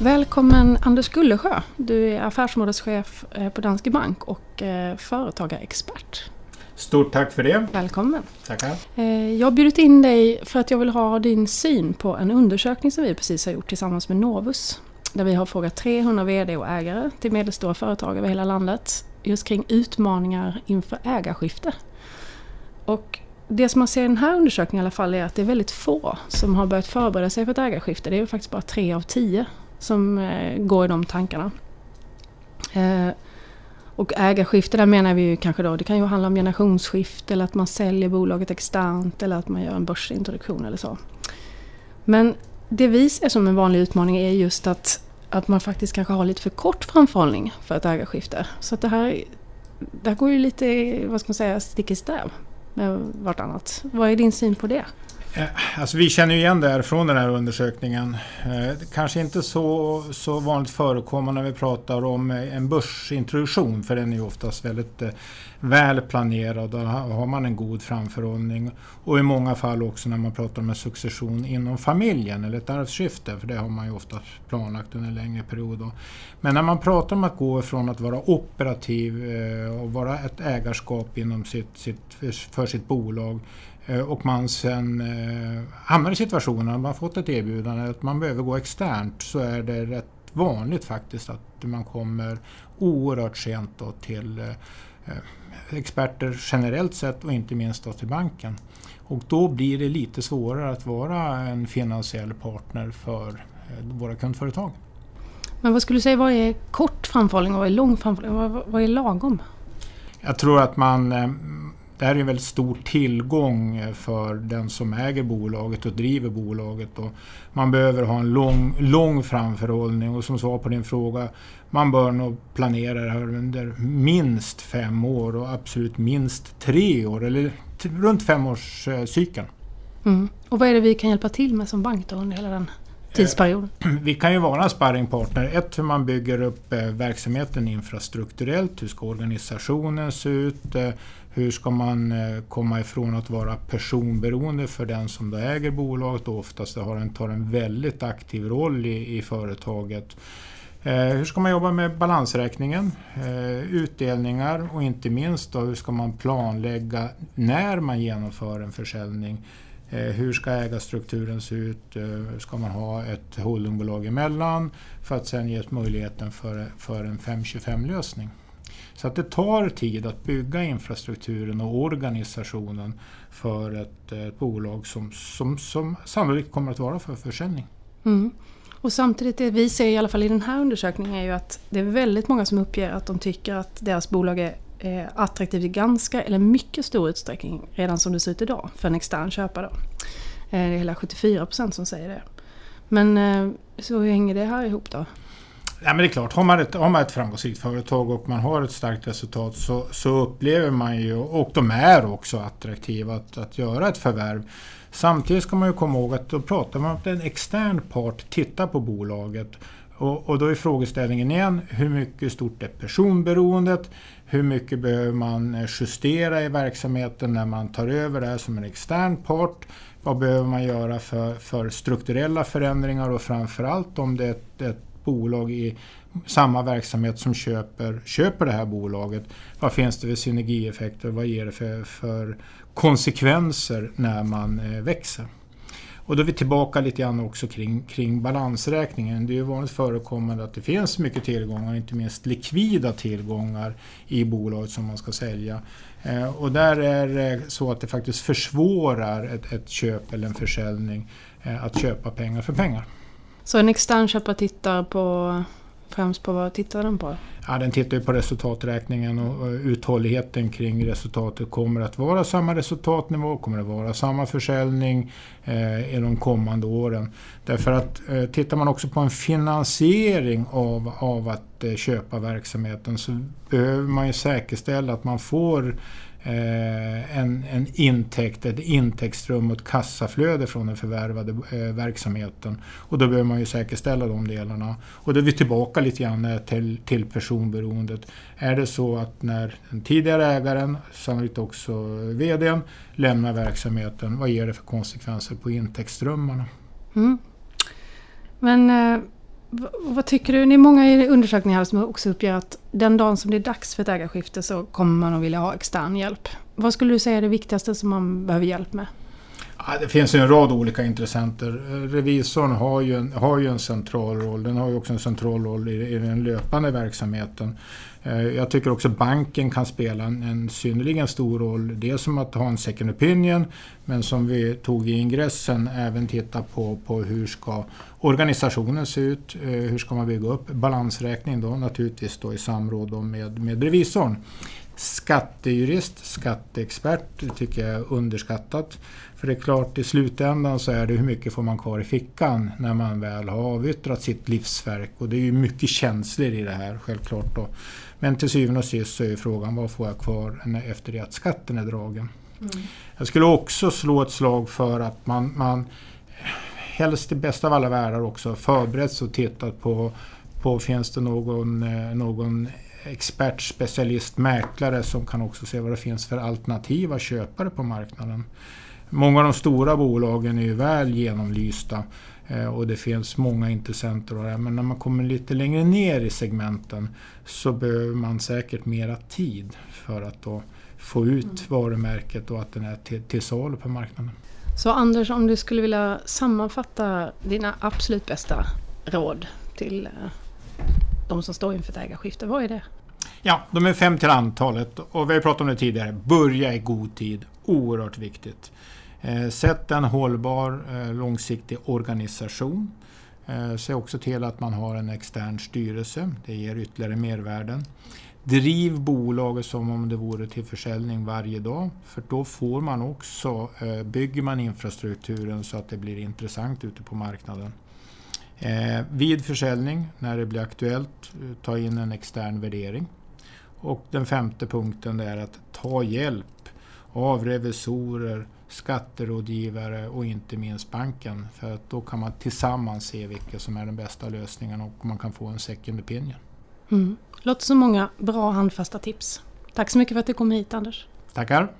Välkommen Anders Gullesjö. Du är affärsområdeschef eh, på Danske Bank och eh, företagarexpert. Stort tack för det. Välkommen. Tackar. Eh, jag har bjudit in dig för att jag vill ha din syn på en undersökning som vi precis har gjort tillsammans med Novus. Där vi har frågat 300 VD och ägare till medelstora företag över hela landet just kring utmaningar inför ägarskifte. Och det som man ser i den här undersökningen i alla fall är att det är väldigt få som har börjat förbereda sig för ett ägarskifte. Det är faktiskt bara tre av tio som eh, går i de tankarna. Eh, och ägarskifte där menar vi ju kanske då, det kan ju handla om generationsskifte eller att man säljer bolaget externt eller att man gör en börsintroduktion eller så. Men det vi ser som en vanlig utmaning är just att, att man faktiskt kanske har lite för kort framförhållning för ett ägarskifte. Så att det här, det här går ju lite, vad ska man säga, stick i stäv med vartannat. Vad är din syn på det? Eh, alltså vi känner igen det här från den här undersökningen. Eh, kanske inte så, så vanligt förekommande när vi pratar om eh, en börsintroduktion för den är ju oftast väldigt väl planerad och har man en god framförhållning. Och i många fall också när man pratar om en succession inom familjen eller ett arvsskifte för det har man ju ofta planlagt under en längre period. Men när man pratar om att gå från att vara operativ och vara ett ägarskap inom sitt, sitt, för sitt bolag och man sen eh, hamnar i situationen att man fått ett erbjudande att man behöver gå externt så är det rätt vanligt faktiskt att man kommer oerhört sent då till eh, experter generellt sett och inte minst då till banken. Och då blir det lite svårare att vara en finansiell partner för våra kundföretag. Men vad skulle du säga, vad är kort framförhållning och vad är lång framförhållning? Vad är lagom? Jag tror att man det här är en väldigt stor tillgång för den som äger bolaget och driver bolaget. Och man behöver ha en lång, lång framförhållning och som svar på din fråga, man bör nog planera det här under minst fem år och absolut minst tre år, eller runt femårscykeln. Eh, mm. Och vad är det vi kan hjälpa till med som bank då under hela den tidsperiod? Eh, vi kan ju vara en sparringpartner. Ett, hur man bygger upp eh, verksamheten infrastrukturellt. Hur ska organisationen se ut? Eh, hur ska man komma ifrån att vara personberoende för den som då äger bolaget och oftast har en, tar en väldigt aktiv roll i, i företaget. Hur ska man jobba med balansräkningen, utdelningar och inte minst då, hur ska man planlägga när man genomför en försäljning. Eh, hur ska ägarstrukturen se ut? Eh, ska man ha ett holdingbolag emellan för att sen ge möjligheten för, för en 525-lösning? Så att det tar tid att bygga infrastrukturen och organisationen för ett, eh, ett bolag som, som, som sannolikt kommer att vara för försäljning. Mm. Och samtidigt, det vi ser i alla fall i den här undersökningen är ju att det är väldigt många som uppger att de tycker att deras bolag är Eh, attraktivt i ganska eller mycket stor utsträckning redan som det ser ut idag för en extern köpare. Eh, det är hela 74% som säger det. Men eh, så hur hänger det här ihop då? Ja, men det är klart, har man, ett, har man ett framgångsrikt företag och man har ett starkt resultat så, så upplever man ju, och de är också attraktiva, att, att göra ett förvärv. Samtidigt ska man ju komma ihåg att då pratar man om att en extern part tittar på bolaget. Och, och då är frågeställningen igen, hur mycket stort är personberoendet? Hur mycket behöver man eh, justera i verksamheten när man tar över det här som en extern part? Vad behöver man göra för, för strukturella förändringar och framförallt om det är ett, ett bolag i samma verksamhet som köper, köper det här bolaget. Vad finns det för synergieffekter? Vad ger det för, för konsekvenser när man eh, växer? Och då är vi tillbaka lite grann också kring, kring balansräkningen. Det är ju vanligt förekommande att det finns mycket tillgångar, inte minst likvida tillgångar i bolaget som man ska sälja. Eh, och där är det så att det faktiskt försvårar ett, ett köp eller en försäljning eh, att köpa pengar för pengar. Så en extern köpare tittar på främst på vad tittar den på? Ja, den tittar ju på resultaträkningen och uthålligheten kring resultatet. Kommer det att vara samma resultatnivå? Kommer det att vara samma försäljning eh, i de kommande åren? Därför att eh, tittar man också på en finansiering av, av att eh, köpa verksamheten så behöver man ju säkerställa att man får Eh, en, en intäkt, ett intäktsström och ett kassaflöde från den förvärvade eh, verksamheten. Och då behöver man ju säkerställa de delarna. Och då är vi tillbaka lite grann eh, till, till personberoendet. Är det så att när den tidigare ägaren, sannolikt också VDn, lämnar verksamheten, vad ger det för konsekvenser på intäktsströmmarna? Mm. Men eh, vad tycker du? Det är många i undersökningar som också uppger att den dagen som det är dags för ett ägarskifte så kommer man att vilja ha extern hjälp. Vad skulle du säga är det viktigaste som man behöver hjälp med? Ja, det finns en rad olika intressenter. Eh, revisorn har ju, en, har ju en central roll. Den har ju också en central roll i, i den löpande verksamheten. Eh, jag tycker också banken kan spela en, en synnerligen stor roll. Dels som att ha en second opinion men som vi tog i ingressen även titta på, på hur ska organisationen se ut? Eh, hur ska man bygga upp balansräkning då naturligtvis då i samråd då med, med revisorn. Skattejurist, skatteexpert tycker jag är underskattat. För det är klart, i slutändan så är det hur mycket får man kvar i fickan när man väl har avyttrat sitt livsverk. Och det är ju mycket känslor i det här, självklart. Då. Men till syvende och sist så är frågan, vad får jag kvar efter det att skatten är dragen? Mm. Jag skulle också slå ett slag för att man, man helst i bästa av alla världar också förberett och tittat på, på finns det någon, eh, någon expert, specialist, mäklare som kan också se vad det finns för alternativa köpare på marknaden. Många av de stora bolagen är ju väl genomlysta eh, och det finns många intressenter. Och det, men när man kommer lite längre ner i segmenten så behöver man säkert mera tid för att då få ut mm. varumärket och att den är till, till salu på marknaden. Så Anders, om du skulle vilja sammanfatta dina absolut bästa råd till eh, de som står inför ett ägarskifte, vad är det? Ja, de är fem till antalet och vi har pratat om det tidigare. Börja i god tid, oerhört viktigt. Eh, sätt en hållbar eh, långsiktig organisation. Eh, se också till att man har en extern styrelse. Det ger ytterligare mervärden. Driv bolaget som om det vore till försäljning varje dag. För då får man också, bygger man infrastrukturen så att det blir intressant ute på marknaden vid försäljning, när det blir aktuellt, ta in en extern värdering. Och den femte punkten är att ta hjälp av revisorer, skatterådgivare och inte minst banken. För att då kan man tillsammans se vilka som är den bästa lösningen och man kan få en second opinion. Mm. Låter som många bra handfasta tips. Tack så mycket för att du kom hit Anders. Tackar.